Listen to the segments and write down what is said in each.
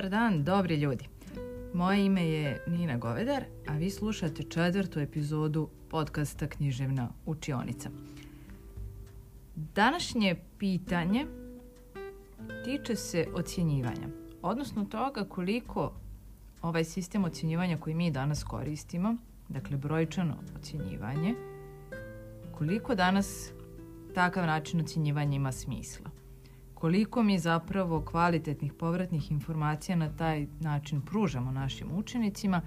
Dobar dan, dobri ljudi. Moje ime je Nina Govedar, a vi slušate četvrtu epizodu podcasta Književna učionica. Današnje pitanje tiče se ocjenjivanja, odnosno toga koliko ovaj sistem ocjenjivanja koji mi danas koristimo, dakle brojčano ocjenjivanje, koliko danas takav način ocjenjivanja ima smisla koliko mi zapravo kvalitetnih povratnih informacija na taj način pružamo našim učenicima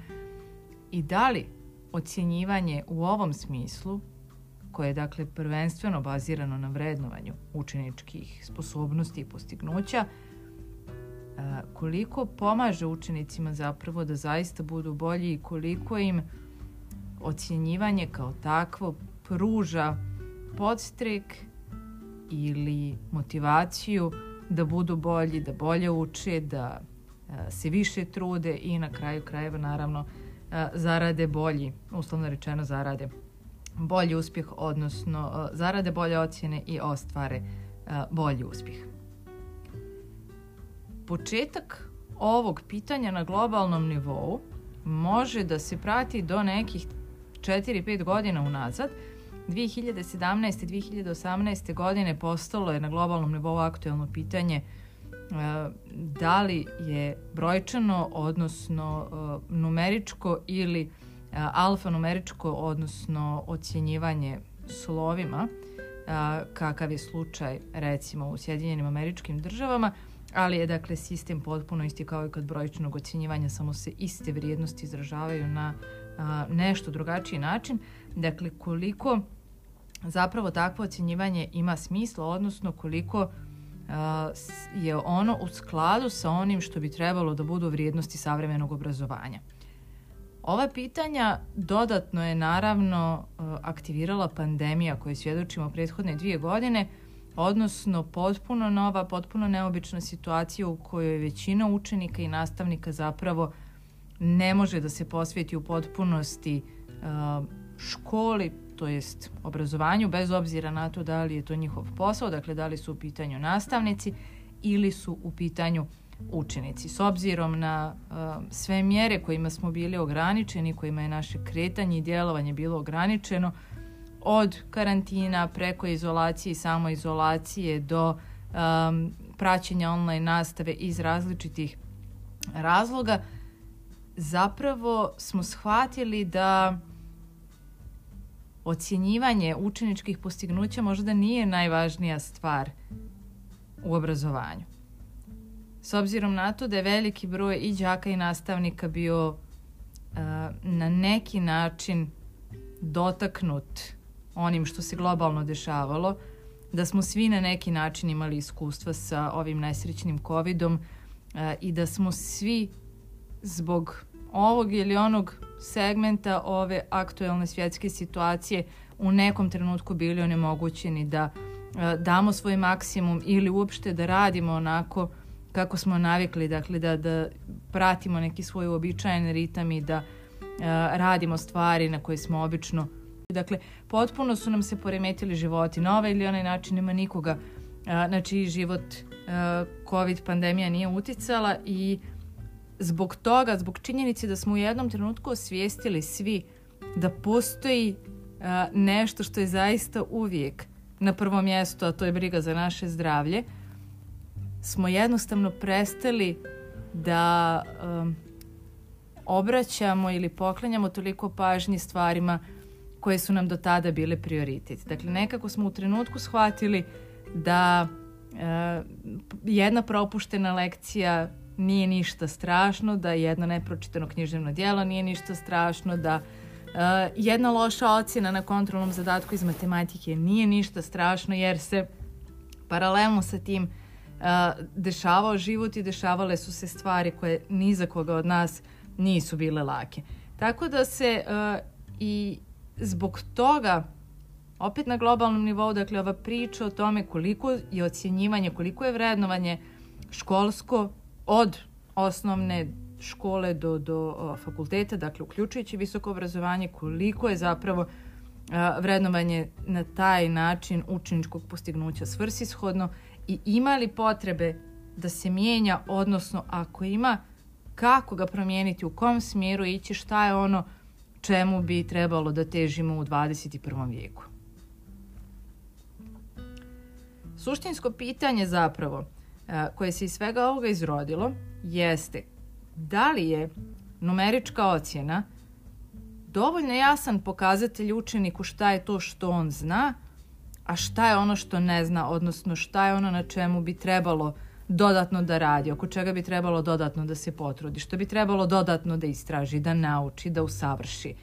i da li ocjenjivanje u ovom smislu, koje je dakle prvenstveno bazirano na vrednovanju učeničkih sposobnosti i postignuća, koliko pomaže učenicima zapravo da zaista budu bolji i koliko im ocjenjivanje kao takvo pruža podstrek ili motivaciju da budu bolji, da bolje uče, da e, se više trude i na kraju krajeva naravno e, zarade bolji, uslovno rečeno zarade bolji uspjeh, odnosno e, zarade bolje ocjene i ostvare bolji uspjeh. Početak ovog pitanja na globalnom nivou može da se prati do nekih 4-5 godina unazad, 2017. 2018. godine postalo je na globalnom nivou aktuelno pitanje e, da li je brojčano, odnosno e, numeričko ili e, alfanumeričko, odnosno ocjenjivanje slovima, kakav je slučaj recimo u Sjedinjenim američkim državama, ali je dakle sistem potpuno isti kao i kod brojčanog ocjenjivanja, samo se iste vrijednosti izražavaju na nešto drugačiji način. Dakle, koliko zapravo takvo ocjenjivanje ima smisla, odnosno koliko je ono u skladu sa onim što bi trebalo da budu vrijednosti savremenog obrazovanja. Ova pitanja dodatno je naravno aktivirala pandemija koju svjedočimo prethodne dvije godine, odnosno potpuno nova, potpuno neobična situacija u kojoj većina učenika i nastavnika zapravo ne može da se posvijeti u potpunosti školi, to jest obrazovanju, bez obzira na to da li je to njihov posao, dakle da li su u pitanju nastavnici ili su u pitanju učenici. S obzirom na uh, sve mjere kojima smo bili ograničeni, kojima je naše kretanje i djelovanje bilo ograničeno, od karantina preko izolacije i samoizolacije do um, praćenja online nastave iz različitih razloga, zapravo smo shvatili da ocjenjivanje učeničkih postignuća možda nije najvažnija stvar u obrazovanju. S obzirom na to da je veliki broj i đaka i nastavnika bio uh, na neki način dotaknut onim što se globalno dešavalo, da smo svi na neki način imali iskustva sa ovim nesrećnim covidom uh, i da smo svi zbog ovog ili onog segmenta ove aktuelne svjetske situacije u nekom trenutku bili onemogućeni da e, damo svoj maksimum ili uopšte da radimo onako kako smo navikli, dakle da, da pratimo neki svoj uobičajen ritam i da uh, radimo stvari na koje smo obično Dakle, potpuno su nam se poremetili životi. Na ovaj ili onaj način nema nikoga uh, na čiji život uh, COVID pandemija nije uticala i zbog toga, zbog činjenice da smo u jednom trenutku osvijestili svi da postoji a, nešto što je zaista uvijek na prvom mjestu, a to je briga za naše zdravlje, smo jednostavno prestali da um, obraćamo ili poklanjamo toliko pažnje stvarima koje su nam do tada bile prioritet. Dakle, nekako smo u trenutku shvatili da uh, jedna propuštena lekcija nije ništa strašno, da jedno nepročitano književno dijelo nije ništa strašno, da uh, jedna loša ocjena na kontrolnom zadatku iz matematike nije ništa strašno jer se paralelno sa tim uh, dešavao život i dešavale su se stvari koje ni za koga od nas nisu bile lake. Tako da se uh, i zbog toga opet na globalnom nivou, dakle ova priča o tome koliko je ocjenjivanje, koliko je vrednovanje školsko od osnovne škole do, do fakulteta, dakle uključujući visoko obrazovanje, koliko je zapravo vrednovanje na taj način učeničkog postignuća svrsishodno i ima li potrebe da se mijenja, odnosno ako ima, kako ga promijeniti, u kom smjeru ići, šta je ono čemu bi trebalo da težimo u 21. vijeku. Suštinsko pitanje zapravo koje se iz svega ovoga izrodilo jeste da li je numerička ocjena dovoljno jasan pokazatelj učeniku šta je to što on zna, a šta je ono što ne zna, odnosno šta je ono na čemu bi trebalo dodatno da radi, oko čega bi trebalo dodatno da se potrudi, što bi trebalo dodatno da istraži, da nauči, da usavrši.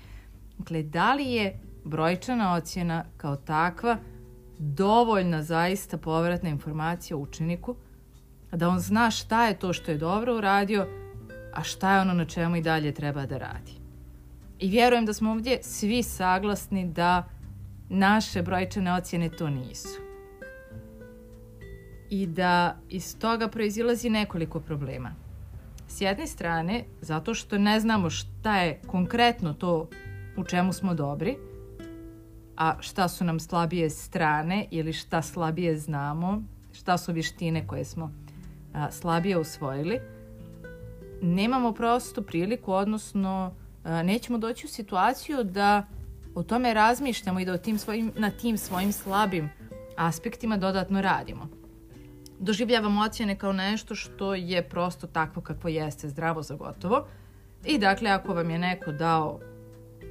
Dakle, da li je brojčana ocjena kao takva dovoljna zaista povratna informacija učeniku da on zna šta je to što je dobro uradio, a šta je ono na čemu i dalje treba da radi. I vjerujem da smo ovdje svi saglasni da naše brojčane ocjene to nisu. I da iz toga proizilazi nekoliko problema. S jedne strane, zato što ne znamo šta je konkretno to u čemu smo dobri, a šta su nam slabije strane ili šta slabije znamo, šta su vještine koje smo a, slabije usvojili, nemamo prosto priliku, odnosno a, nećemo doći u situaciju da o tome razmišljamo i da o tim svojim, na tim svojim slabim aspektima dodatno radimo. Doživljavamo ocjene kao nešto što je prosto takvo kakvo jeste, zdravo za gotovo. I dakle, ako vam je neko dao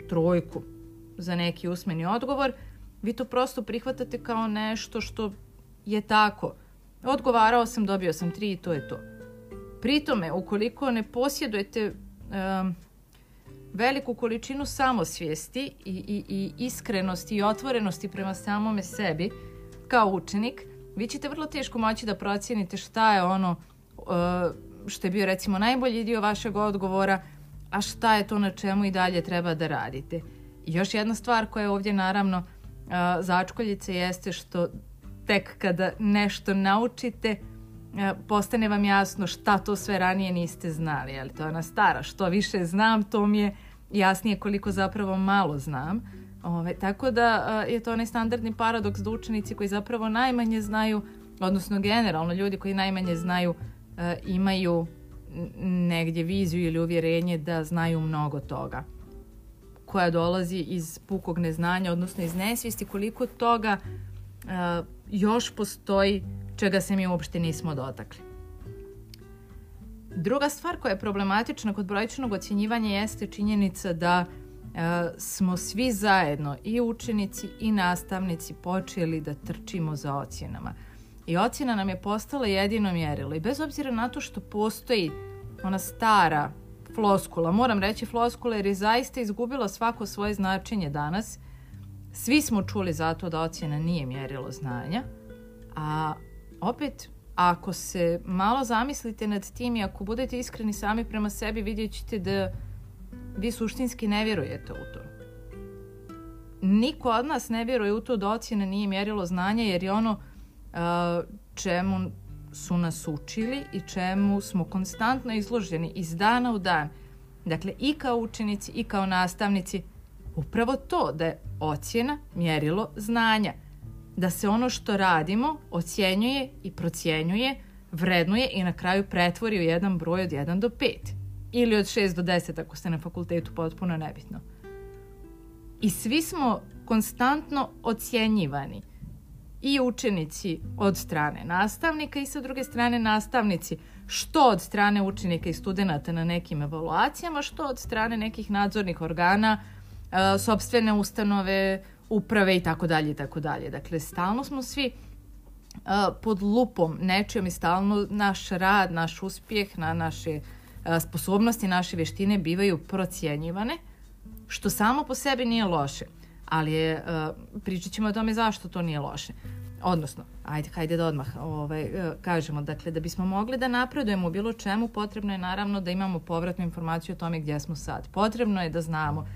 trojku za neki usmeni odgovor, vi to prosto prihvatate kao nešto što je tako. Odgovarao sam, dobio sam tri i to je to. Pritome, ukoliko ne posjedujete um, veliku količinu samosvijesti i, i, i iskrenosti i otvorenosti prema samome sebi kao učenik, vi ćete vrlo teško moći da procijenite šta je ono uh, što je bio recimo najbolji dio vašeg odgovora, a šta je to na čemu i dalje treba da radite. I još jedna stvar koja je ovdje naravno uh, začkoljice jeste što tek kada nešto naučite uh, postane vam jasno šta to sve ranije niste znali. Ali to je ona stara, što više znam, to mi je jasnije koliko zapravo malo znam. Ove, tako da uh, je to onaj standardni paradoks da učenici koji zapravo najmanje znaju, odnosno generalno ljudi koji najmanje znaju uh, imaju negdje viziju ili uvjerenje da znaju mnogo toga koja dolazi iz pukog neznanja, odnosno iz nesvijesti koliko toga još postoji čega se mi uopšte nismo dotakli. Druga stvar koja je problematična kod brojčanog ocjenjivanja jeste činjenica da uh, smo svi zajedno, i učenici i nastavnici, počeli da trčimo za ocjenama. I ocjena nam je postala jedino mjerilo. I bez obzira na to što postoji ona stara floskula, moram reći floskula jer je zaista izgubila svako svoje značenje danas. Svi smo čuli zato da ocjena nije mjerilo znanja, a opet ako se malo zamislite nad tim i ako budete iskreni sami prema sebi, vidjet ćete da vi suštinski ne vjerujete u to. Niko od nas ne vjeruje u to da ocjena nije mjerilo znanja jer je ono uh, čemu su nas učili i čemu smo konstantno izloženi iz dana u dan. Dakle, i kao učenici i kao nastavnici, upravo to da je ocjena mjerilo znanja. Da se ono što radimo ocjenjuje i procjenjuje, vrednuje i na kraju pretvori u jedan broj od 1 do 5. Ili od 6 do 10 ako ste na fakultetu potpuno nebitno. I svi smo konstantno ocjenjivani i učenici od strane nastavnika i sa druge strane nastavnici što od strane učenika i studenta na nekim evaluacijama, što od strane nekih nadzornih organa, e, sobstvene ustanove, uprave i tako dalje i tako dalje. Dakle, stalno smo svi e, pod lupom nečijom i stalno naš rad, naš uspjeh, na naše e, sposobnosti, naše vještine bivaju procjenjivane, što samo po sebi nije loše ali je, pričat ćemo o tome zašto to nije loše. Odnosno, ajde, hajde da odmah ovaj, kažemo, dakle, da bismo mogli da napredujemo u bilo čemu, potrebno je naravno da imamo povratnu informaciju o tome gdje smo sad. Potrebno je da znamo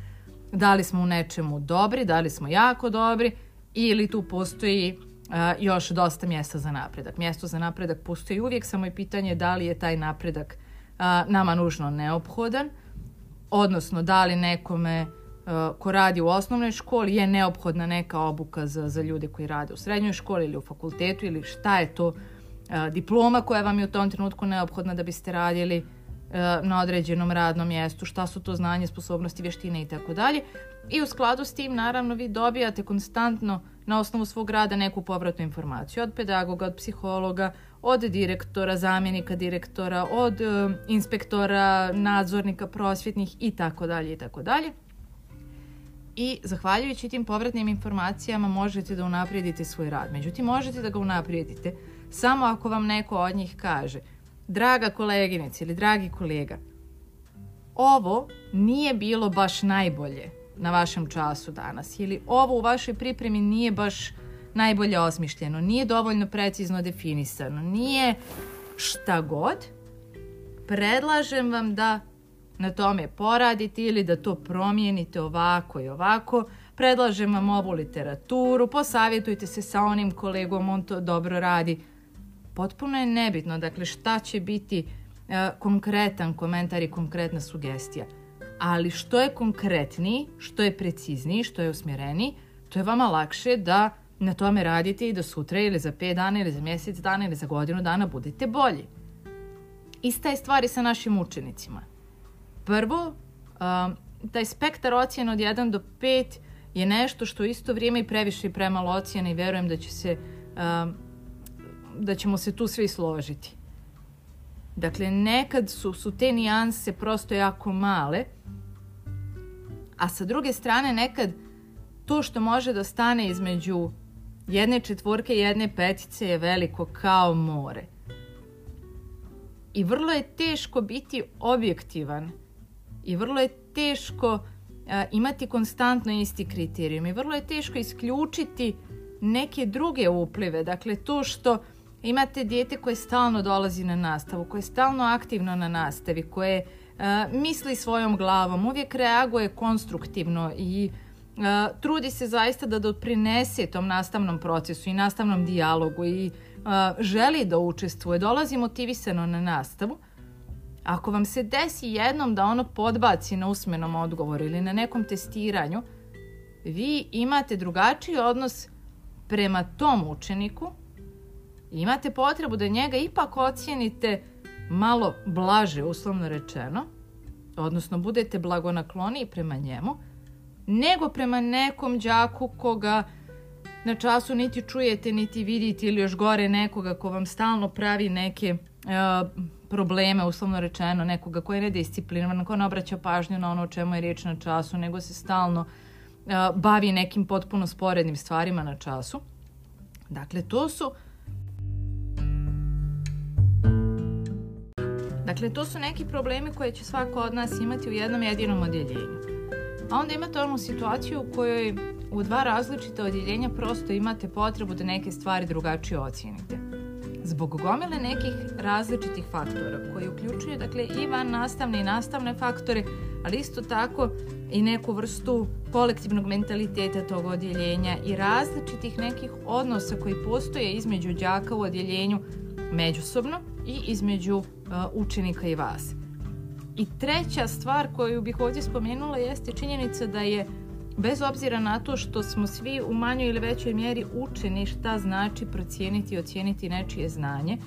da li smo u nečemu dobri, da li smo jako dobri ili tu postoji uh, još dosta mjesta za napredak. Mjesto za napredak postoji uvijek, samo je pitanje da li je taj napredak uh, nama nužno neophodan, odnosno da li nekome Uh, ko radi u osnovnoj školi je neophodna neka obuka za, za ljude koji rade u srednjoj školi ili u fakultetu ili šta je to diploma koja vam je u tom trenutku neophodna da biste radili na određenom radnom mjestu, šta su to znanje, sposobnosti, vještine i tako dalje. I u skladu s tim, naravno, vi dobijate konstantno na osnovu svog rada neku povratnu informaciju od pedagoga, od psihologa, od direktora, zamjenika direktora, od inspektora, nadzornika prosvjetnih i tako dalje i tako dalje. I zahvaljujući tim povratnim informacijama možete da unaprijedite svoj rad. Međutim, možete da ga unaprijedite samo ako vam neko od njih kaže draga koleginice ili dragi kolega, ovo nije bilo baš najbolje na vašem času danas ili ovo u vašoj pripremi nije baš najbolje osmišljeno, nije dovoljno precizno definisano, nije šta god, predlažem vam da na tome poradite ili da to promijenite ovako i ovako, predlažem vam ovu literaturu, posavjetujte se sa onim kolegom, on to dobro radi. Potpuno je nebitno, dakle šta će biti e, konkretan komentar i konkretna sugestija. Ali što je konkretniji, što je precizniji, što je usmjereniji, to je vama lakše da na tome radite i da sutra ili za 5 dana ili za mjesec dana ili za godinu dana budete bolji. Ista je stvari sa našim učenicima. Prvo, um, taj spektar ocjena od 1 do 5 je nešto što isto vrijeme i previše i premalo ocjena i verujem da će se um, da ćemo se tu svi složiti. Dakle, nekad su, su te nijanse prosto jako male, a sa druge strane nekad to što može da stane između jedne četvorke i jedne petice je veliko kao more. I vrlo je teško biti objektivan i vrlo je teško a, imati konstantno isti kriterijum i vrlo je teško isključiti neke druge uplive. Dakle, to što imate dijete koje stalno dolazi na nastavu, koje je stalno aktivno na nastavi, koje a, misli svojom glavom, uvijek reaguje konstruktivno i a, trudi se zaista da doprinese tom nastavnom procesu i nastavnom dijalogu i a, želi da učestvuje, dolazi motivisano na nastavu, Ako vam se desi jednom da ono podbaci na usmenom odgovoru ili na nekom testiranju, vi imate drugačiji odnos prema tom učeniku imate potrebu da njega ipak ocijenite malo blaže, uslovno rečeno, odnosno budete blagonakloniji prema njemu, nego prema nekom đaku koga na času niti čujete, niti vidite ili još gore nekoga ko vam stalno pravi neke uh, probleme, uslovno rečeno, nekoga ko je nedisciplinovan, ko ne obraća pažnju na ono o čemu je riječ na času, nego se stalno uh, bavi nekim potpuno sporednim stvarima na času. Dakle, to su Dakle, to su neki problemi koje će svako od nas imati u jednom jedinom odjeljenju. A onda imate onu situaciju u kojoj u dva različita odjeljenja prosto imate potrebu da neke stvari drugačije ocijenite. Zbog gomile nekih različitih faktora koji uključuju dakle, i van nastavne i nastavne faktore, ali isto tako i neku vrstu kolektivnog mentaliteta tog odjeljenja i različitih nekih odnosa koji postoje između đaka u odjeljenju međusobno i između uh, učenika i vas. I treća stvar koju bih ovdje spomenula jeste činjenica da je bez obzira na to što smo svi u manjoj ili većoj mjeri učeni šta znači procijeniti i ocijeniti nečije znanje,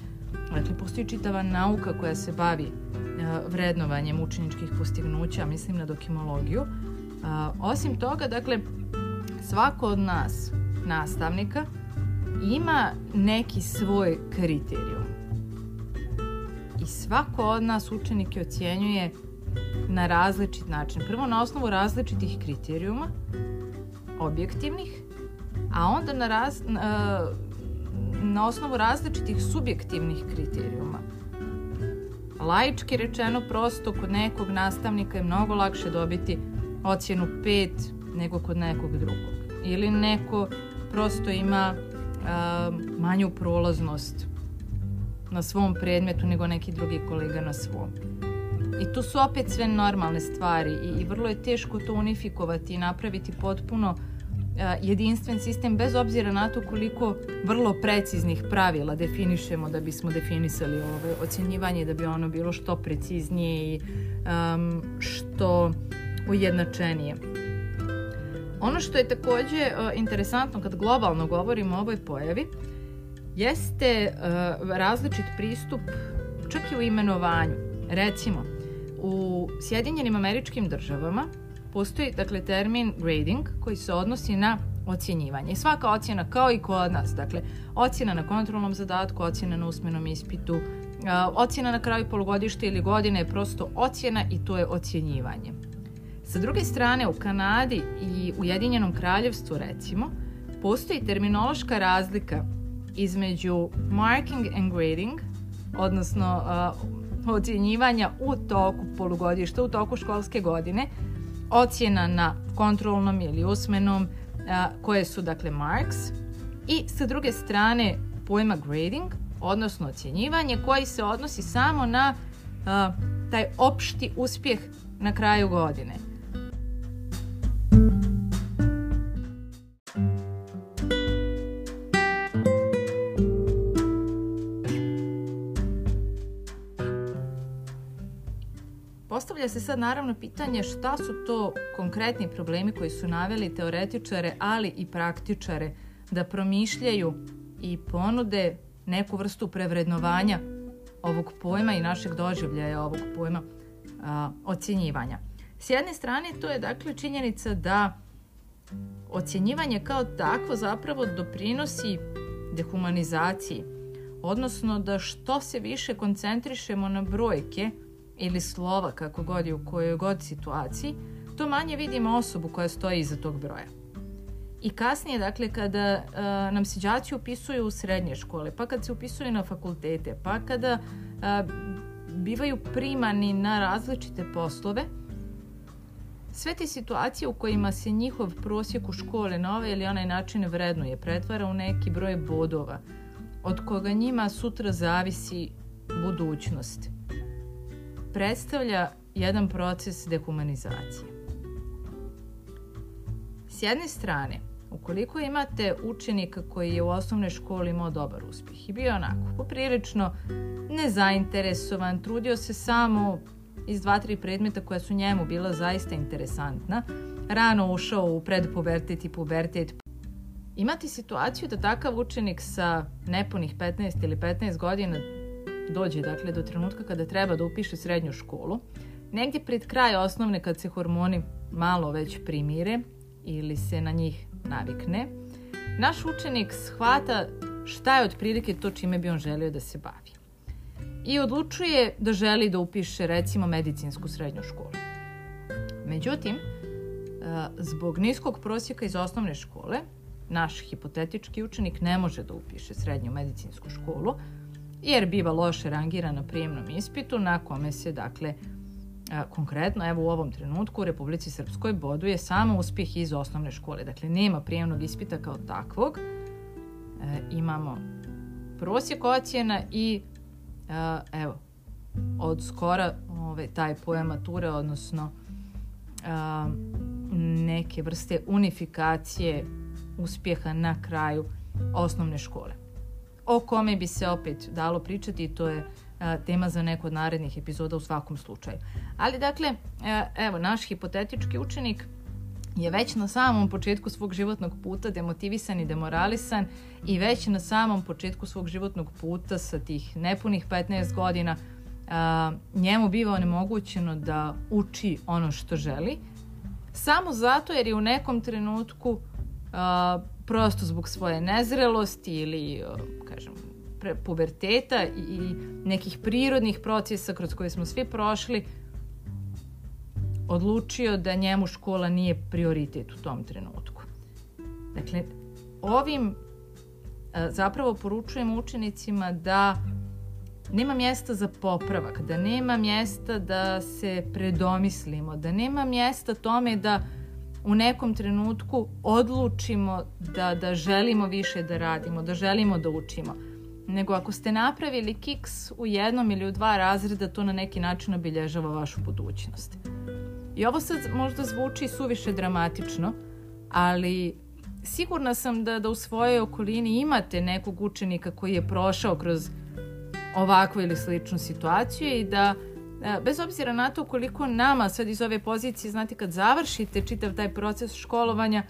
dakle postoji čitava nauka koja se bavi uh, vrednovanjem učeničkih postignuća, mislim na dokimologiju. Uh, osim toga, dakle, svako od nas, nastavnika, ima neki svoj kriterijum. I svako od nas učenike ocjenjuje na različit način. Prvo na osnovu različitih kriterijuma, objektivnih, a onda na, raz, na, na osnovu različitih subjektivnih kriterijuma. Laički rečeno, prosto kod nekog nastavnika je mnogo lakše dobiti ocjenu 5 nego kod nekog drugog. Ili neko prosto ima a, manju prolaznost na svom predmetu nego neki drugi kolega na svom. I to su opet sve normalne stvari i, i vrlo je teško to unifikovati i napraviti potpuno uh, jedinstven sistem bez obzira na to koliko vrlo preciznih pravila definišemo da bismo definisali ove ocjenjivanje da bi ono bilo što preciznije i um, što ujednačenije. Ono što je takođe uh, interesantno kad globalno govorimo o ovoj pojavi jeste uh, različit pristup čak i u imenovanju. Recimo, u Sjedinjenim američkim državama postoji dakle termin grading koji se odnosi na ocjenjivanje. I svaka ocjena kao i kod nas, dakle ocjena na kontrolnom zadatku, ocjena na usmenom ispitu, uh, ocjena na kraju polugodišta ili godine je prosto ocjena i to je ocjenjivanje. Sa druge strane, u Kanadi i Ujedinjenom kraljevstvu recimo, postoji terminološka razlika između marking and grading, odnosno uh, ocjenjivanja u toku polugodišta, u toku školske godine, ocjena na kontrolnom ili usmenom, uh, koje su dakle marks, i sa druge strane pojma grading, odnosno ocjenjivanje, koji se odnosi samo na uh, taj opšti uspjeh na kraju godine. Postavlja se sad naravno pitanje šta su to konkretni problemi koji su naveli teoretičare, ali i praktičare da promišljaju i ponude neku vrstu prevrednovanja ovog pojma i našeg doživljaja ovog pojma a, ocjenjivanja. S jedne strane to je dakle činjenica da ocjenjivanje kao takvo zapravo doprinosi dehumanizaciji, odnosno da što se više koncentrišemo na brojke ili slova, kako god je u kojoj god situaciji, to manje vidimo osobu koja stoji iza tog broja. I kasnije, dakle, kada uh, nam se đaci upisuju u srednje škole, pa kad se upisuju na fakultete, pa kada uh, bivaju primani na različite poslove, sve te situacije u kojima se njihov prosjek u škole na ovaj ili onaj način vrednuje, pretvara u neki broj bodova, od koga njima sutra zavisi budućnost, predstavlja jedan proces dehumanizacije. S jedne strane, ukoliko imate učenika koji je u osnovnoj školi imao dobar uspjeh i bio onako poprilično nezainteresovan, trudio se samo iz dva, tri predmeta koja su njemu bila zaista interesantna, rano ušao u predpubertet i pubertet. Imati situaciju da takav učenik sa nepunih 15 ili 15 godina dođe dakle do trenutka kada treba da upiše srednju školu, negdje pred kraj osnovne kad se hormoni malo već primire ili se na njih navikne, naš učenik shvata šta je otprilike to čime bi on želio da se bavi. I odlučuje da želi da upiše recimo medicinsku srednju školu. Međutim, e, zbog niskog prosjeka iz osnovne škole, naš hipotetički učenik ne može da upiše srednju medicinsku školu, jer biva loše rangiran na prijemnom ispitu na kome se, dakle, konkretno, evo u ovom trenutku u Republici Srpskoj boduje samo uspjeh iz osnovne škole. Dakle, nema prijemnog ispita kao takvog. E, imamo prosjek ocjena i e, evo, od skora ove, taj pojam mature, odnosno e, neke vrste unifikacije uspjeha na kraju osnovne škole. O kome bi se opet dalo pričati, to je tema za neko od narednih epizoda u svakom slučaju. Ali dakle, evo, naš hipotetički učenik je već na samom početku svog životnog puta demotivisan i demoralisan i već na samom početku svog životnog puta sa tih nepunih 15 godina a, njemu biva onemogućeno da uči ono što želi samo zato jer je u nekom trenutku a, prosto zbog svoje nezrelosti ili kažem puberteta i nekih prirodnih procesa kroz koje smo svi prošli odlučio da njemu škola nije prioritet u tom trenutku. Dakle, ovim zapravo poručujem učenicima da nema mjesta za popravak, da nema mjesta da se predomislimo, da nema mjesta tome da u nekom trenutku odlučimo da, da želimo više da radimo, da želimo da učimo nego ako ste napravili kiks u jednom ili u dva razreda, to na neki način obilježava vašu budućnost. I ovo sad možda zvuči suviše dramatično, ali sigurna sam da, da u svojoj okolini imate nekog učenika koji je prošao kroz ovakvu ili sličnu situaciju i da e, bez obzira na to koliko nama sad iz ove pozicije, znate kad završite čitav taj proces školovanja,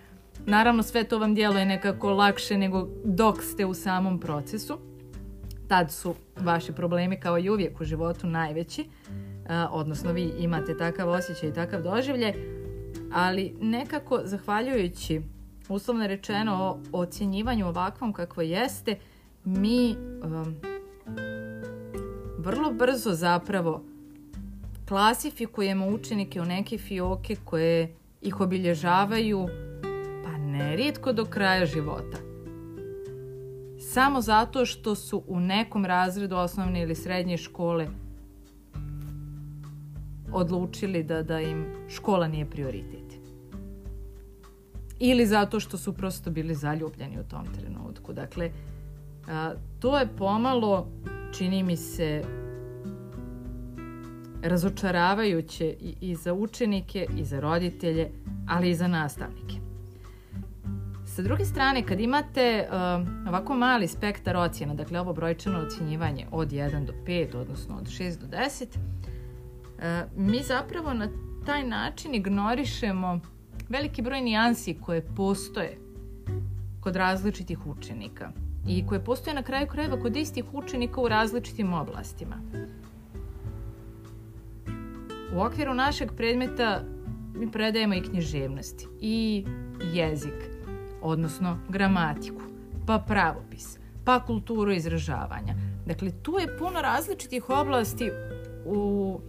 Naravno, sve to vam djeluje nekako lakše nego dok ste u samom procesu. Tad su vaši problemi kao i uvijek u životu najveći, odnosno vi imate takav osjećaj i takav doživljaj, ali nekako zahvaljujući uslovno rečeno o ocjenjivanju ovakvom kakvo jeste, mi um, vrlo brzo zapravo klasifikujemo učenike u neke fioke koje ih obilježavaju pa nerijetko do kraja života. Samo zato što su u nekom razredu osnovne ili srednje škole odlučili da, da im škola nije prioritet. Ili zato što su prosto bili zaljubljeni u tom trenutku. Dakle, a, to je pomalo, čini mi se, razočaravajuće i, za učenike i za roditelje, ali i za nastavnike. Sa druge strane, kad imate uh, ovako mali spektar ocjena, dakle ovo brojčano ocjenjivanje od 1 do 5, odnosno od 6 do 10, uh, mi zapravo na taj način ignorišemo veliki broj nijansi koje postoje kod različitih učenika i koje postoje na kraju krajeva kod istih učenika u različitim oblastima. U okviru našeg predmeta mi predajemo i književnosti i jezik, odnosno gramatiku, pa pravopis, pa kulturu izražavanja. Dakle, tu je puno različitih oblasti u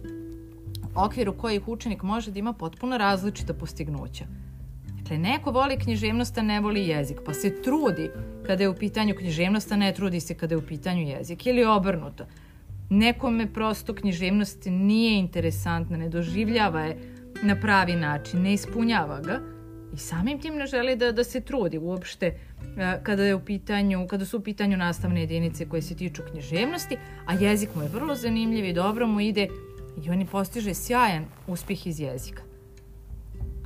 okviru kojih učenik može da ima potpuno različita postignuća. Dakle, neko voli književnost, a ne voli jezik, pa se trudi kada je u pitanju književnost, a ne trudi se kada je u pitanju jezik. Ili obrnuto. Nekome prosto književnost nije interesantna, ne doživljava je na pravi način, ne ispunjava ga i samim tim ne želi da, da se trudi uopšte e, kada, je u pitanju, kada su u pitanju nastavne jedinice koje se tiču književnosti, a jezik mu je vrlo zanimljiv i dobro mu ide i oni postiže sjajan uspjeh iz jezika.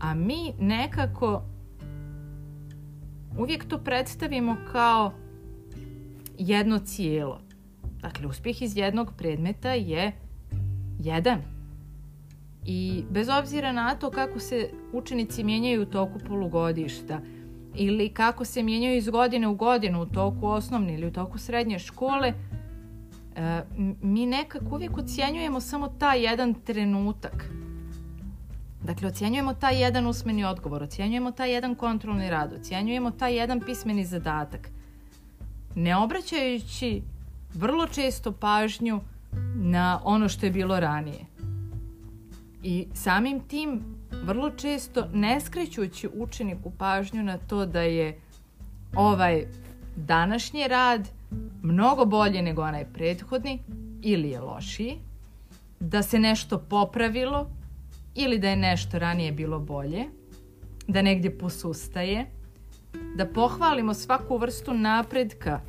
A mi nekako uvijek to predstavimo kao jedno cijelo. Dakle, uspjeh iz jednog predmeta je jedan. I bez obzira na to kako se učenici mijenjaju u toku polugodišta ili kako se mijenjaju iz godine u godinu u toku osnovne ili u toku srednje škole, e, mi nekako uvijek ocjenjujemo samo taj jedan trenutak. Dakle, ocjenjujemo taj jedan usmeni odgovor, ocjenjujemo taj jedan kontrolni rad, ocjenjujemo taj jedan pismeni zadatak. Ne obraćajući vrlo često pažnju na ono što je bilo ranije. I samim tim vrlo često ne skrećući učeniku pažnju na to da je ovaj današnji rad mnogo bolje nego onaj prethodni ili je lošiji, da se nešto popravilo ili da je nešto ranije bilo bolje, da negdje posustaje, da pohvalimo svaku vrstu napredka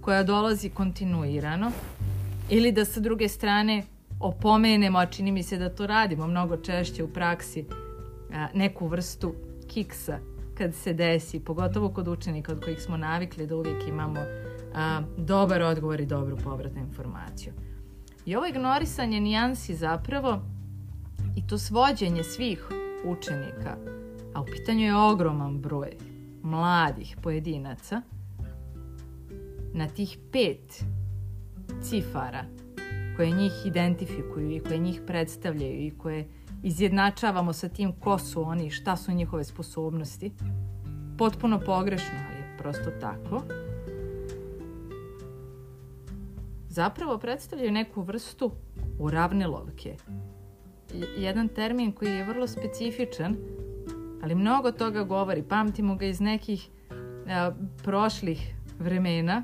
koja dolazi kontinuirano ili da sa druge strane opomenemo, a čini mi se da to radimo mnogo češće u praksi, neku vrstu kiksa kad se desi, pogotovo kod učenika od kojih smo navikli da uvijek imamo a, dobar odgovor i dobru povratnu informaciju. I ovo ignorisanje nijansi zapravo i to svođenje svih učenika, a u pitanju je ogroman broj mladih pojedinaca, na tih pet cifara koje njih identifikuju i koje njih predstavljaju i koje izjednačavamo sa tim ko su oni i šta su njihove sposobnosti, potpuno pogrešno, ali je prosto tako, zapravo predstavljaju neku vrstu uravnilovke. Jedan termin koji je vrlo specifičan, ali mnogo toga govori. Pamtimo ga iz nekih a, prošlih vremena,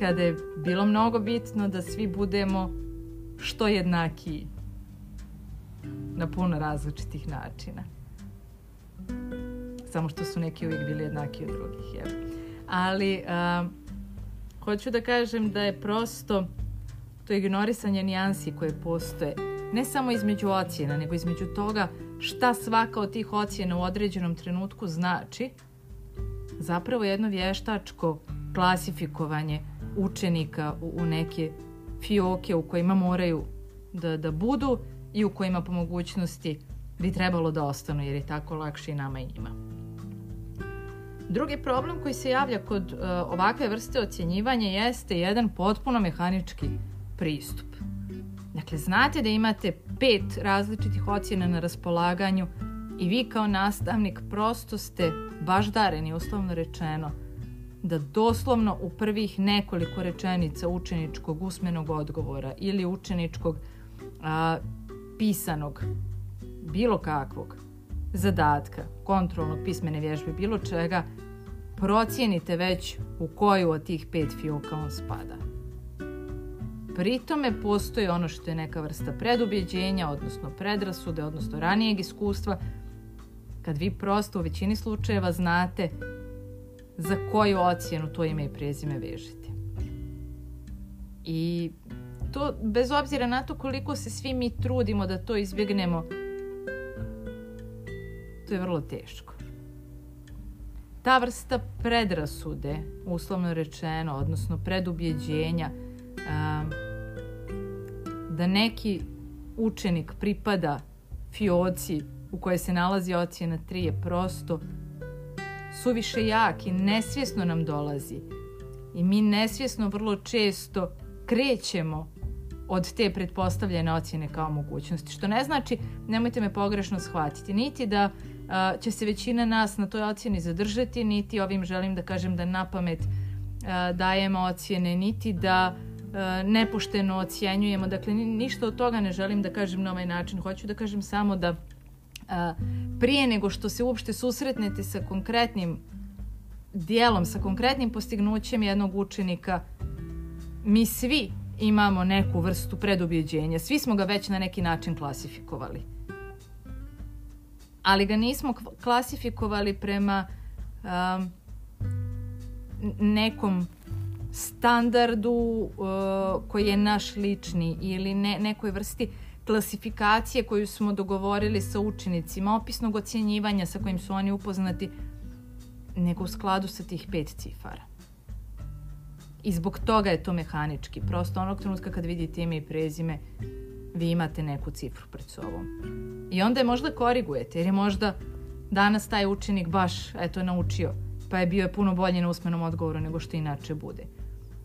kada je bilo mnogo bitno da svi budemo što jednakiji na puno različitih načina. Samo što su neki uvijek bili jednaki od drugih. Jel? Ali a, hoću da kažem da je prosto to ignorisanje nijansi koje postoje ne samo između ocjena, nego između toga šta svaka od tih ocjena u određenom trenutku znači, zapravo jedno vještačko klasifikovanje učenika u, u neke fioke u kojima moraju da, da budu i u kojima po mogućnosti bi trebalo da ostanu jer je tako lakše i nama i njima. Drugi problem koji se javlja kod uh, ovakve vrste ocjenjivanja jeste jedan potpuno mehanički pristup. Dakle, znate da imate pet različitih ocjena na raspolaganju i vi kao nastavnik prosto ste baždareni, uslovno rečeno, da doslovno u prvih nekoliko rečenica učeničkog usmenog odgovora ili učeničkog a, pisanog, bilo kakvog zadatka, kontrolnog pismene vježbe, bilo čega, procijenite već u koju od tih pet fioka on spada. Pri tome postoji ono što je neka vrsta predubjeđenja, odnosno predrasude, odnosno ranijeg iskustva, kad vi prosto u većini slučajeva znate za koju ocjenu to ime i prezime vežete. I to, bez obzira na to koliko se svi mi trudimo da to izbjegnemo, to je vrlo teško. Ta vrsta predrasude, uslovno rečeno, odnosno predubjeđenja, um, da neki učenik pripada fioci u kojoj se nalazi ocjena 3 je prosto suviše jak i nesvjesno nam dolazi. I mi nesvjesno vrlo često krećemo od te pretpostavljene ocjene kao mogućnosti. Što ne znači, nemojte me pogrešno shvatiti, niti da a, će se većina nas na toj ocjeni zadržati, niti ovim želim da kažem da na pamet a, dajemo ocjene, niti da a, nepošteno ocjenjujemo. Dakle, ništa od toga ne želim da kažem na ovaj način. Hoću da kažem samo da prije nego što se uopšte susretnete sa konkretnim dijelom, sa konkretnim postignućem jednog učenika, mi svi imamo neku vrstu predobjeđenja. Svi smo ga već na neki način klasifikovali. Ali ga nismo klasifikovali prema um, nekom standardu uh, koji je naš lični ili ne, nekoj vrsti klasifikacije koju smo dogovorili sa učenicima, opisnog ocjenjivanja sa kojim su oni upoznati, nego u skladu sa tih pet cifara. I zbog toga je to mehanički. Prosto onog trenutka kad vidite ime i prezime, vi imate neku cifru pred sobom. I onda je možda korigujete, jer je možda danas taj učenik baš eto, naučio, pa je bio je puno bolji na usmenom odgovoru nego što inače bude.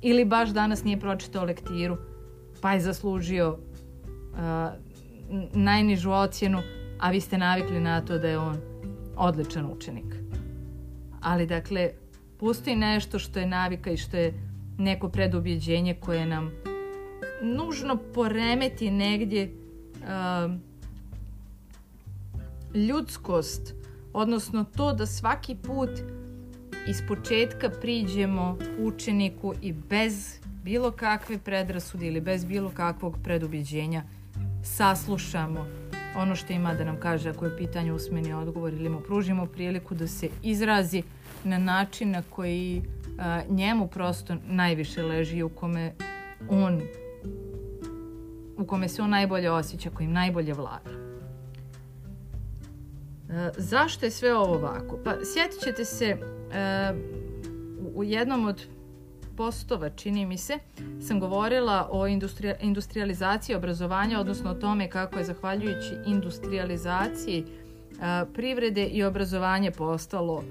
Ili baš danas nije pročitao lektiru, pa je zaslužio najnižu ocjenu, a vi ste navikli na to da je on odličan učenik. Ali dakle, postoji nešto što je navika i što je neko predobjeđenje koje nam nužno poremeti negdje uh, ljudskost, odnosno to da svaki put iz početka priđemo učeniku i bez bilo kakve predrasude ili bez bilo kakvog predobjeđenja saslušamo ono što ima da nam kaže ako je pitanje usmeni odgovor ili mu pružimo priliku da se izrazi na način na koji a, njemu prosto najviše leži u kome on u kome se on najbolje osjeća, kojim najbolje vlada. E, zašto je sve ovo ovako? Pa sjetit ćete se e, u jednom od postova, čini mi se, sam govorila o industrija, industrializaciji obrazovanja, odnosno o tome kako je zahvaljujući industrializaciji a, privrede i obrazovanje postalo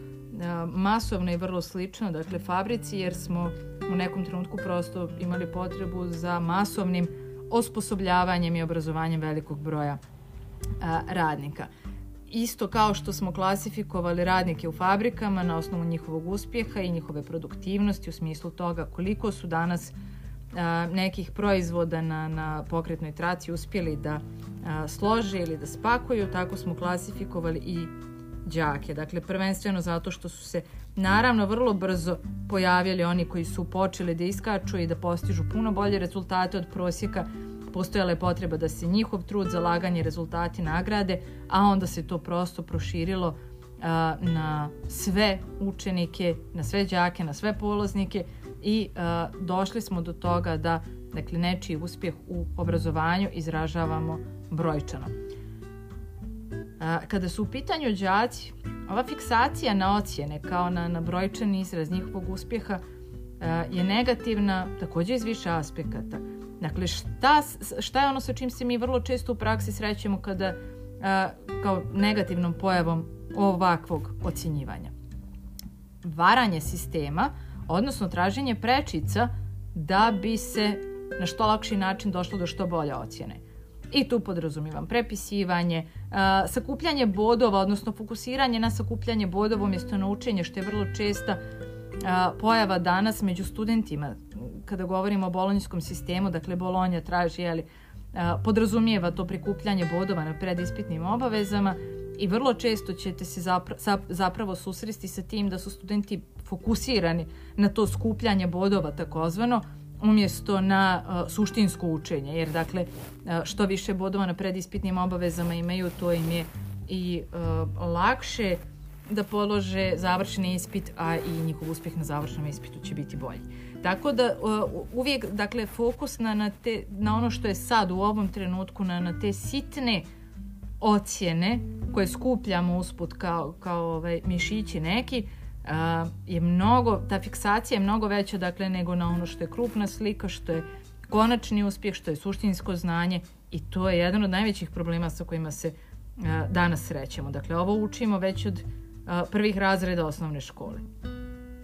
a, masovno i vrlo slično, dakle fabrici, jer smo u nekom trenutku prosto imali potrebu za masovnim osposobljavanjem i obrazovanjem velikog broja a, radnika isto kao što smo klasifikovali radnike u fabrikama na osnovu njihovog uspjeha i njihove produktivnosti u smislu toga koliko su danas a, nekih proizvoda na, na pokretnoj traci uspjeli da a, slože ili da spakuju, tako smo klasifikovali i đake. Dakle, prvenstveno zato što su se naravno vrlo brzo pojavili oni koji su počeli da iskaču i da postižu puno bolje rezultate od prosjeka postojala je potreba da se njihov trud, zalaganje rezultati nagrade, a onda se to prosto proširilo a, na sve učenike, na sve đake, na sve poloznike i a, došli smo do toga da dakle, nečiji uspjeh u obrazovanju izražavamo brojčano. A, kada su u pitanju đaci, ova fiksacija na ocjene kao na, na brojčani izraz njihovog uspjeha a, je negativna takođe iz više aspekata. Dakle, šta, šta je ono sa čim se mi vrlo često u praksi srećemo kada a, kao negativnom pojavom ovakvog ocjenjivanja? varanje sistema, odnosno traženje prečica da bi se na što lakši način došlo do što bolje ocjene. I tu podrazumivam prepisivanje, a, sakupljanje bodova, odnosno fokusiranje na sakupljanje bodova umjesto na učenje, što je vrlo česta a, pojava danas među studentima. Kada govorimo o bolonjskom sistemu, dakle Bolonja traži, jeli, a, podrazumijeva to prikupljanje bodova na predispitnim obavezama i vrlo često ćete se zapra zapravo susresti sa tim da su studenti fokusirani na to skupljanje bodova takozvano, umjesto na uh, suštinsko učenje, jer dakle uh, što više bodova na predispitnim obavezama imaju, to im je i uh, lakše da polože završni ispit, a i njihov uspjeh na završnom ispitu će biti bolji. Tako da uh, uvijek, dakle, fokus na, na, te, na ono što je sad u ovom trenutku, na, na te sitne ocjene koje skupljamo usput kao, kao ovaj, mišići neki, a, je mnogo, ta fiksacija je mnogo veća dakle nego na ono što je krupna slika, što je konačni uspjeh, što je suštinsko znanje i to je jedan od najvećih problema sa kojima se a, danas srećemo. Dakle, ovo učimo već od a, prvih razreda osnovne škole.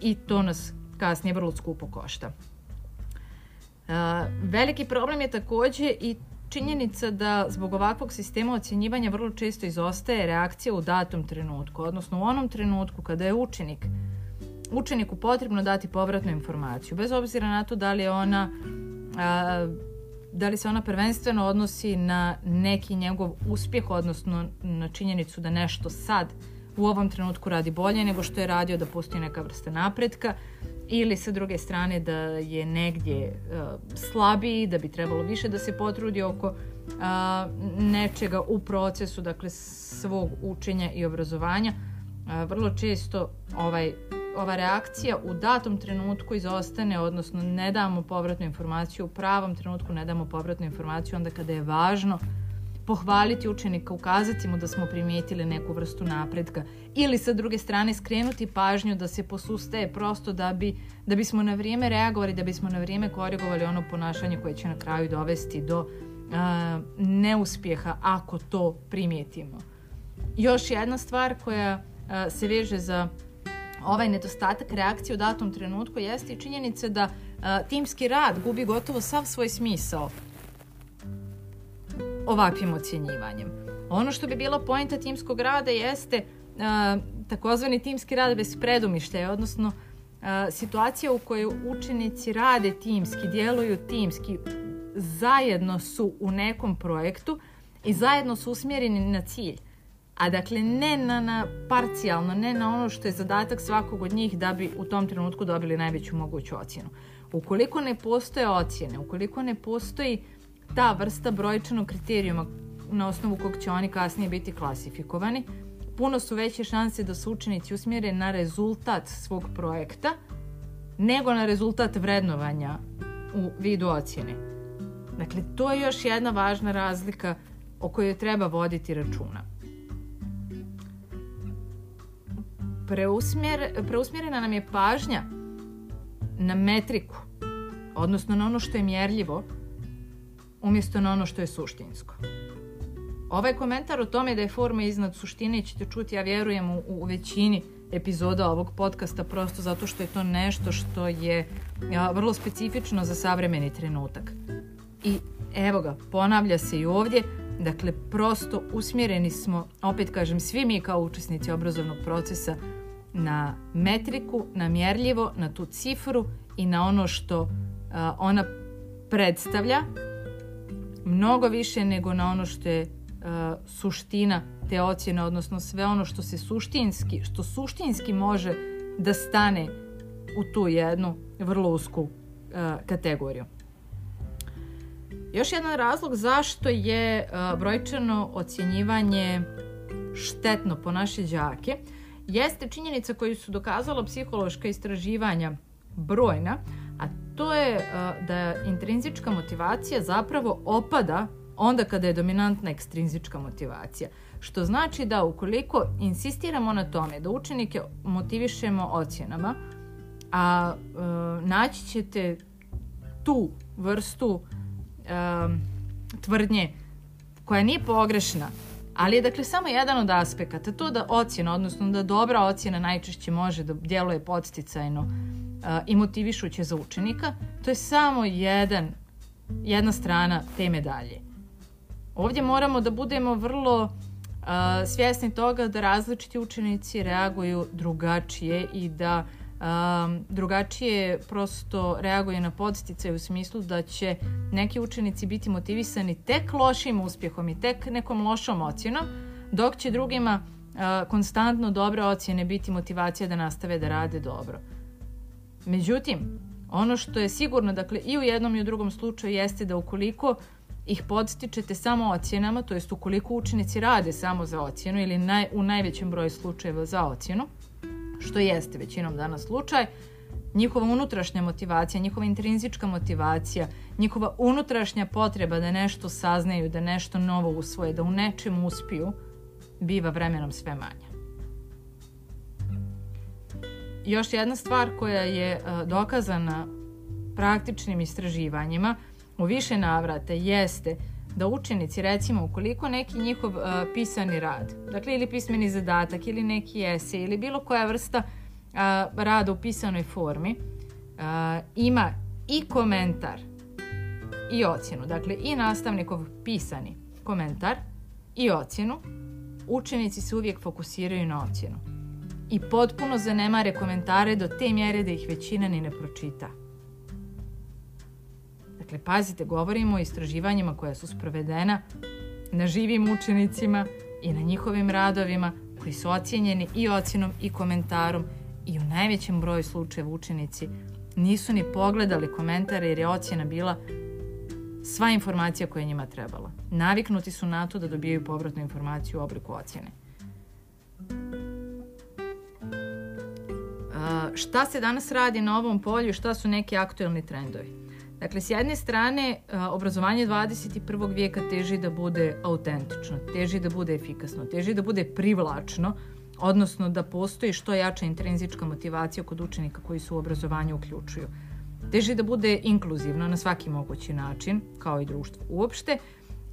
I to nas kasnije vrlo skupo košta. A, veliki problem je takođe i činjenica da zbog ovakvog sistema ocjenjivanja vrlo često izostaje reakcija u datom trenutku, odnosno u onom trenutku kada je učenik učeniku potrebno dati povratnu informaciju, bez obzira na to da li je ona a, da li se ona prvenstveno odnosi na neki njegov uspjeh, odnosno na činjenicu da nešto sad u ovom trenutku radi bolje nego što je radio, da postoji neka vrsta napretka ili sa druge strane da je negdje uh, slabiji, da bi trebalo više da se potrudi oko uh, nečega u procesu, dakle svog učenja i obrazovanja. Uh, vrlo često ovaj ova reakcija u datom trenutku izostane, odnosno ne damo povratnu informaciju, u pravom trenutku ne damo povratnu informaciju onda kada je važno pohvaliti učenika, ukazati mu da smo primijetili neku vrstu napredka ili sa druge strane skrenuti pažnju da se posustaje prosto da bi da bismo na vrijeme reagovali, da bismo na vrijeme korigovali ono ponašanje koje će na kraju dovesti do a, neuspjeha ako to primijetimo. Još jedna stvar koja a, se veže za ovaj nedostatak reakcije u datom trenutku jeste i činjenica da a, timski rad gubi gotovo sav svoj smisao ovakvim ocjenjivanjem. Ono što bi bila pojenta timskog rada jeste uh, takozvani timski rad bez predumišljaja, odnosno uh, situacija u kojoj učenici rade timski, djeluju timski, zajedno su u nekom projektu i zajedno su usmjereni na cilj. A dakle, ne na, na parcijalno, ne na ono što je zadatak svakog od njih da bi u tom trenutku dobili najveću moguću ocjenu. Ukoliko ne postoje ocjene, ukoliko ne postoji uh, ta vrsta brojčanog kriterijuma na osnovu kog će oni kasnije biti klasifikovani, puno su veće šanse da su učenici usmjere na rezultat svog projekta nego na rezultat vrednovanja u vidu ocjene. Dakle, to je još jedna važna razlika o kojoj treba voditi računa. Preusmjer, preusmjerena nam je pažnja na metriku, odnosno na ono što je mjerljivo, umjesto na ono što je suštinsko. Ovaj komentar o tome da je forma iznad suštine ćete čuti, ja vjerujem, u, u većini epizoda ovog podcasta prosto zato što je to nešto što je ja, vrlo specifično za savremeni trenutak. I evo ga, ponavlja se i ovdje, dakle prosto usmjereni smo, opet kažem, svi mi kao učesnici obrazovnog procesa na metriku, na mjerljivo, na tu cifru i na ono što a, ona predstavlja mnogo više nego na ono što je uh, suština te ocjene, odnosno sve ono što se suštinski, što suštinski može da stane u tu jednu vrlo usku uh, kategoriju. Još jedan razlog zašto je uh, brojčano ocjenjivanje štetno po naše đake jeste činjenica koju su dokazala psihološka istraživanja brojna, a to je uh, da intrinzička motivacija zapravo opada onda kada je dominantna ekstrinzička motivacija. Što znači da ukoliko insistiramo na tome da učenike motivišemo ocjenama, a uh, naći ćete tu vrstu uh, tvrdnje koja nije pogrešna, Ali je dakle samo jedan od aspekata. To da ocjena, odnosno da dobra ocjena najčešće može da djeluje podsticajno i motivišuće za učenika, to je samo jedan, jedna strana te medalje. Ovdje moramo da budemo vrlo uh, svjesni toga da različiti učenici reaguju drugačije i da um, drugačije prosto reaguje na podsticaj u smislu da će neki učenici biti motivisani tek lošim uspjehom i tek nekom lošom ocjenom, dok će drugima uh, konstantno dobre ocjene biti motivacija da nastave da rade dobro. Međutim, ono što je sigurno, dakle, i u jednom i u drugom slučaju jeste da ukoliko ih podstičete samo ocjenama, to jest ukoliko učenici rade samo za ocjenu ili naj, u najvećem broju slučajeva za ocjenu, što jeste većinom danas slučaj, njihova unutrašnja motivacija, njihova intrinzička motivacija, njihova unutrašnja potreba da nešto saznaju, da nešto novo usvoje, da u nečemu uspiju, biva vremenom sve manja. Još jedna stvar koja je e, dokazana praktičnim istraživanjima u više navrate jeste da učenici, recimo, ukoliko neki njihov uh, pisani rad, dakle ili pismeni zadatak ili neki esej ili bilo koja vrsta uh, rada u pisanoj formi, uh, ima i komentar i ocjenu, dakle i nastavnikov pisani komentar i ocjenu, učenici se uvijek fokusiraju na ocjenu i potpuno zanemare komentare do te mjere da ih većina ni ne pročita. Dakle, pazite, govorimo o istraživanjima koja su sprovedena na živim učenicima i na njihovim radovima koji su ocjenjeni i ocjenom i komentarom i u najvećem broju slučajeva učenici nisu ni pogledali komentare jer je ocjena bila sva informacija koja je njima trebala. Naviknuti su na to da dobijaju povratnu informaciju u obliku ocjene. Šta se danas radi na ovom polju i šta su neki aktuelni trendovi? Dakle, s jedne strane, obrazovanje 21. vijeka teži da bude autentično, teži da bude efikasno, teži da bude privlačno, odnosno da postoji što jača intrinzička motivacija kod učenika koji su u obrazovanju uključuju. Teži da bude inkluzivno na svaki mogući način, kao i društvo uopšte,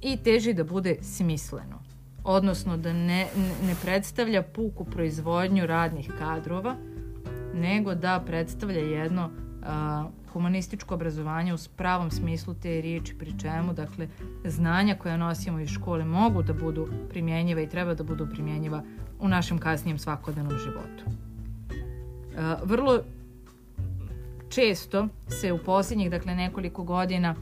i teži da bude smisleno, odnosno da ne, ne predstavlja puku proizvodnju radnih kadrova, nego da predstavlja jedno a, humanističko obrazovanje u pravom smislu te riječi, pri čemu, dakle, znanja koja nosimo iz škole mogu da budu primjenjiva i treba da budu primjenjiva u našem kasnijem svakodnevnom životu. A, vrlo često se u posljednjih, dakle, nekoliko godina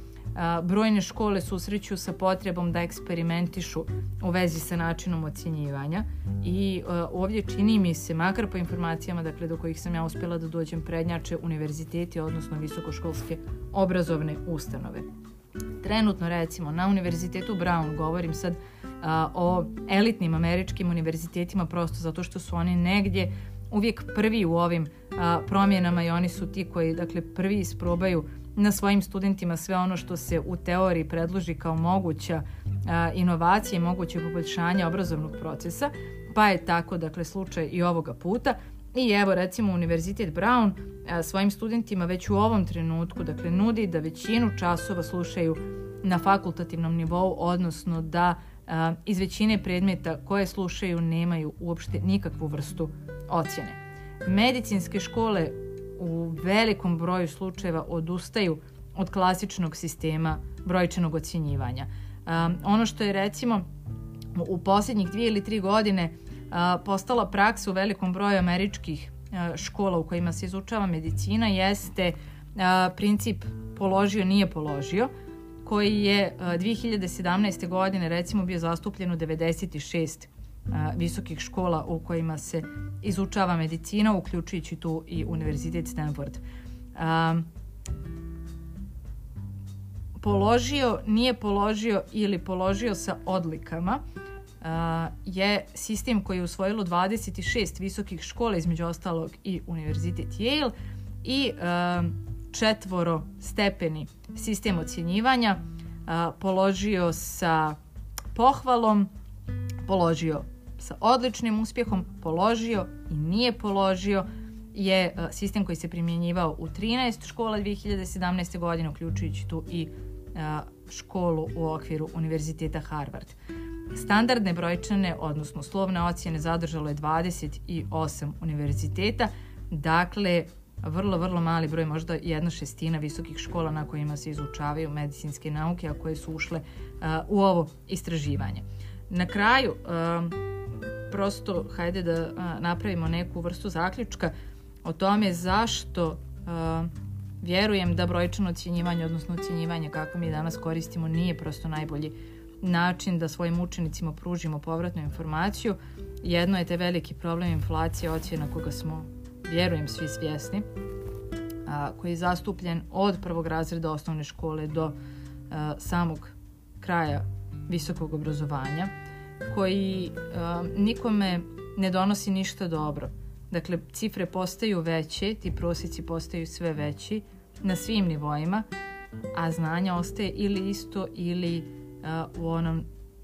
brojne škole susreću sa potrebom da eksperimentišu u vezi sa načinom ocjenjivanja i ovdje čini mi se, makar po informacijama dakle, do kojih sam ja uspjela da dođem prednjače univerziteti, odnosno visokoškolske obrazovne ustanove. Trenutno recimo na univerzitetu Brown, govorim sad a, o elitnim američkim univerzitetima prosto zato što su oni negdje uvijek prvi u ovim a, promjenama i oni su ti koji dakle prvi isprobaju na svojim studentima sve ono što se u teoriji predloži kao moguća inovacija i moguće poboljšanje obrazovnog procesa, pa je tako dakle slučaj i ovoga puta. I evo recimo Univerzitet Brown svojim studentima već u ovom trenutku dakle nudi da većinu časova slušaju na fakultativnom nivou, odnosno da a, iz većine predmeta koje slušaju nemaju uopšte nikakvu vrstu ocjene. Medicinske škole u velikom broju slučajeva odustaju od klasičnog sistema brojčanog ocjenjivanja. Um, ono što je recimo u posljednjih dvije ili tri godine uh, postala praksa u velikom broju američkih uh, škola u kojima se izučava medicina jeste uh, princip položio nije položio koji je 2017. godine recimo bio zastupljen u 96 visokih škola u kojima se izučava medicina, uključujući tu i Univerzitet Stanford. Um, položio, nije položio ili položio sa odlikama uh, je sistem koji je usvojilo 26 visokih škola, između ostalog i Univerzitet Yale i uh, četvoro stepeni sistem ocjenjivanja uh, položio sa pohvalom, položio sa odličnim uspjehom položio i nije položio je e, sistem koji se primjenjivao u 13 škola 2017. godine, uključujući tu i e, školu u okviru Univerziteta Harvard. standardne brojčane, odnosno slovne ocjene zadržalo je 28 univerziteta, dakle vrlo, vrlo mali broj, možda jedna šestina visokih škola na kojima se izučavaju medicinske nauke, a koje su ušle uh, u ovo istraživanje. Na kraju, uh, prosto, hajde da uh, napravimo neku vrstu zaključka o tome zašto uh, vjerujem da brojčano ocjenjivanje, odnosno ocjenjivanje kako mi danas koristimo, nije prosto najbolji način da svojim učenicima pružimo povratnu informaciju. Jedno je te veliki problem inflacije ocjena koga smo, vjerujem, svi svjesni, a, koji je zastupljen od prvog razreda osnovne škole do a, samog kraja visokog obrazovanja, koji a, nikome ne donosi ništa dobro. Dakle, cifre postaju veće, ti prosjeci postaju sve veći na svim nivoima, a znanja ostaje ili isto ili uh, u onom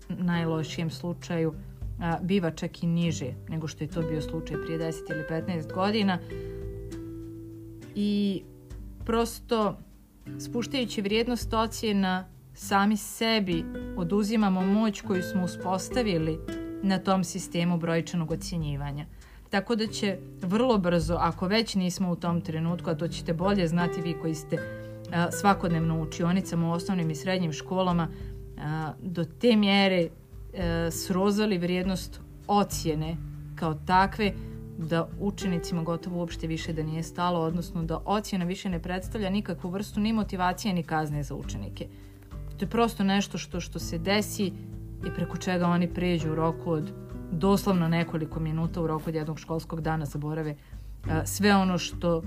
najlošijem slučaju uh, biva čak i niže nego što je to bio slučaj prije 10 ili 15 godina. I prosto spuštajući vrijednost ocjena sami sebi oduzimamo moć koju smo uspostavili na tom sistemu brojčanog ocjenjivanja. Tako da će vrlo brzo, ako već nismo u tom trenutku, a to ćete bolje znati vi koji ste svakodnevno u učionicama u osnovnim i srednjim školama, do te mjere a, srozali vrijednost ocjene kao takve da učenicima gotovo uopšte više da nije stalo, odnosno da ocjena više ne predstavlja nikakvu vrstu ni motivacije ni kazne za učenike. To je prosto nešto što što se desi i preko čega oni pređu u roku od doslovno nekoliko minuta u roku od jednog školskog dana zaborave sve ono što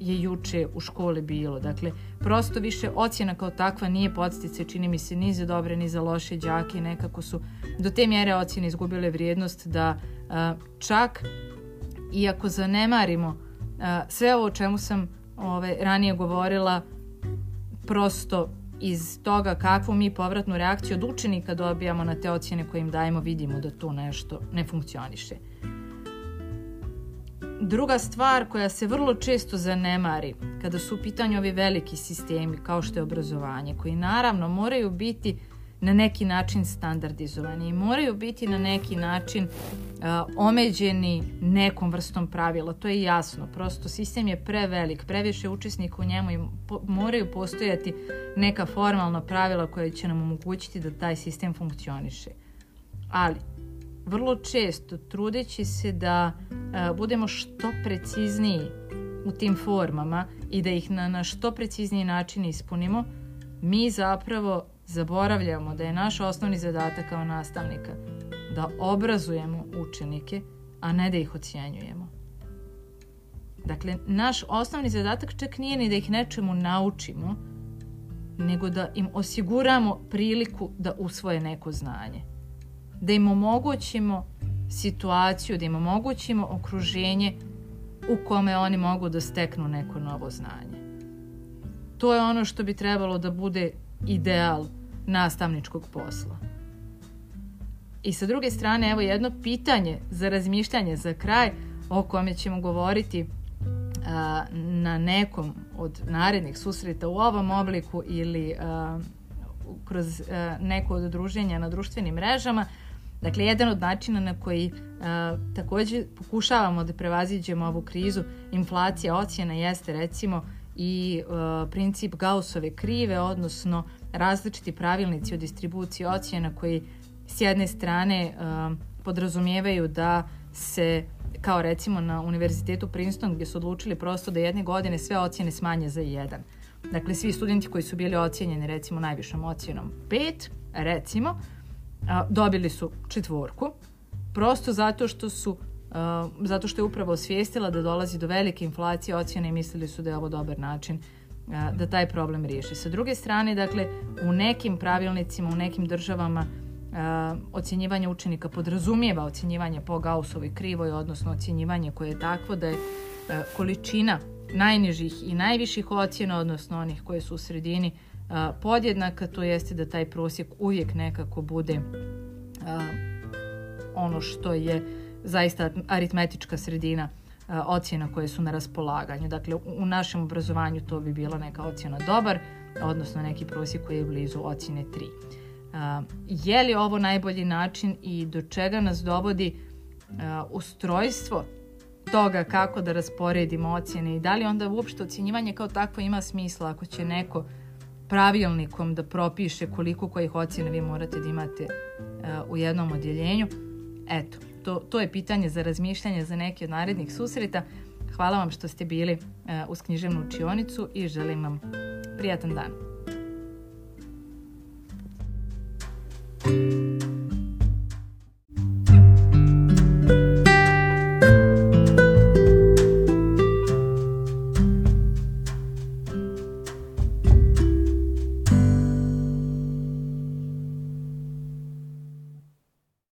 je juče u školi bilo. Dakle, prosto više ocjena kao takva nije podstice, čini mi se, ni za dobre, ni za loše đake. Nekako su do te mjere ocjene izgubile vrijednost da čak, iako zanemarimo sve ovo o čemu sam ove, ranije govorila, prosto iz toga kakvu mi povratnu reakciju od učenika dobijamo na te ocjene koje im dajemo, vidimo da tu nešto ne funkcioniše. Druga stvar koja se vrlo često zanemari kada su u pitanju ovi veliki sistemi kao što je obrazovanje, koji naravno moraju biti na neki način standardizovani i moraju biti na neki način uh, omeđeni nekom vrstom pravila. To je jasno. Prosto sistem je prevelik, previše učesnika u njemu i po moraju postojati neka formalna pravila koja će nam omogućiti da taj sistem funkcioniše. Ali, vrlo često, trudeći se da uh, budemo što precizniji u tim formama i da ih na, na što precizniji način ispunimo, mi zapravo zaboravljamo da je naš osnovni zadatak kao nastavnika da obrazujemo učenike, a ne da ih ocjenjujemo. Dakle, naš osnovni zadatak čak nije ni da ih nečemu naučimo, nego da im osiguramo priliku da usvoje neko znanje. Da im omogućimo situaciju, da im omogućimo okruženje u kome oni mogu da steknu neko novo znanje. To je ono što bi trebalo da bude ideal nastavničkog posla. I sa druge strane, evo jedno pitanje za razmišljanje za kraj o kome ćemo govoriti a, na nekom od narednih susreta u ovom obliku ili a, kroz a, neko od udruženja na društvenim mrežama. Dakle, jedan od načina na koji a, takođe pokušavamo da prevaziđemo ovu krizu inflacija ocjena jeste recimo i a, princip Gaussove krive, odnosno različiti pravilnici o distribuciji ocjena koji s jedne strane uh, podrazumijevaju da se kao recimo na univerzitetu Princeton gdje su odlučili prosto da jedne godine sve ocjene smanje za jedan. Dakle, svi studenti koji su bili ocjenjeni recimo najvišom ocjenom 5, recimo, uh, dobili su četvorku, prosto zato što su Uh, zato što je upravo osvijestila da dolazi do velike inflacije ocjene i mislili su da je ovo dobar način da taj problem riješi. Sa druge strane, dakle, u nekim pravilnicima, u nekim državama ocjenjivanje učenika podrazumijeva ocjenjivanje po Gaussovoj krivoj, odnosno ocjenjivanje koje je takvo da je količina najnižih i najviših ocjena, odnosno onih koje su u sredini, podjednaka, to jeste da taj prosjek uvijek nekako bude ono što je zaista aritmetička sredina ocjena koje su na raspolaganju. Dakle, u našem obrazovanju to bi bila neka ocjena dobar, odnosno neki prosjek koji je blizu ocjene 3. je li ovo najbolji način i do čega nas dovodi ustrojstvo toga kako da rasporedimo ocjene i da li onda uopšte ocjenjivanje kao takvo ima smisla ako će neko pravilnikom da propiše koliko kojih ocjena vi morate da imate u jednom odjeljenju. Eto, to, to je pitanje za razmišljanje za neki od narednih susreta. Hvala vam što ste bili eh, uz književnu učionicu i želim vam prijatan dan. thank you